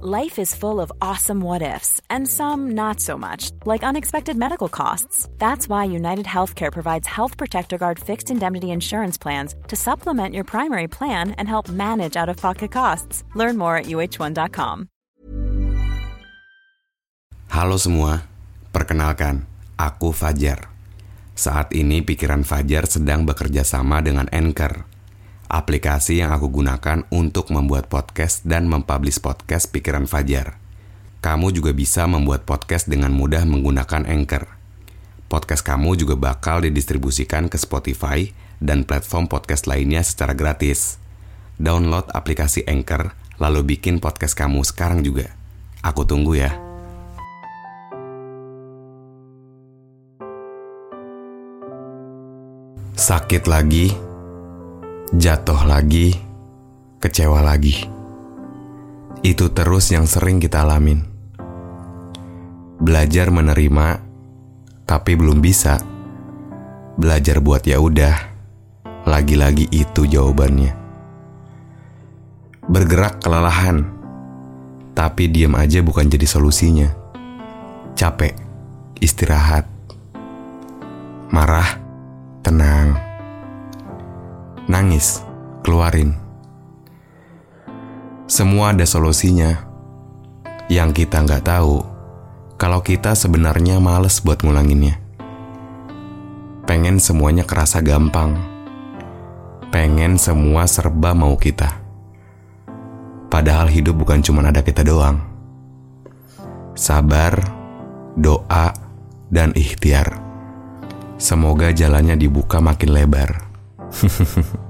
Life is full of awesome what ifs, and some not so much, like unexpected medical costs. That's why United Healthcare provides Health Protector Guard fixed indemnity insurance plans to supplement your primary plan and help manage out of pocket costs. Learn more at uh1.com. Halo semua, perkenalkan, aku Fajar. Saat ini pikiran Fajar sedang bekerja sama dengan Anchor aplikasi yang aku gunakan untuk membuat podcast dan mempublish podcast Pikiran Fajar. Kamu juga bisa membuat podcast dengan mudah menggunakan Anchor. Podcast kamu juga bakal didistribusikan ke Spotify dan platform podcast lainnya secara gratis. Download aplikasi Anchor, lalu bikin podcast kamu sekarang juga. Aku tunggu ya. Sakit lagi, jatuh lagi, kecewa lagi. Itu terus yang sering kita alamin. Belajar menerima, tapi belum bisa. Belajar buat ya udah. Lagi-lagi itu jawabannya. Bergerak kelelahan, tapi diam aja bukan jadi solusinya. Capek, istirahat. Marah, nangis, keluarin. Semua ada solusinya. Yang kita nggak tahu, kalau kita sebenarnya males buat ngulanginnya. Pengen semuanya kerasa gampang. Pengen semua serba mau kita. Padahal hidup bukan cuma ada kita doang. Sabar, doa, dan ikhtiar. Semoga jalannya dibuka makin lebar.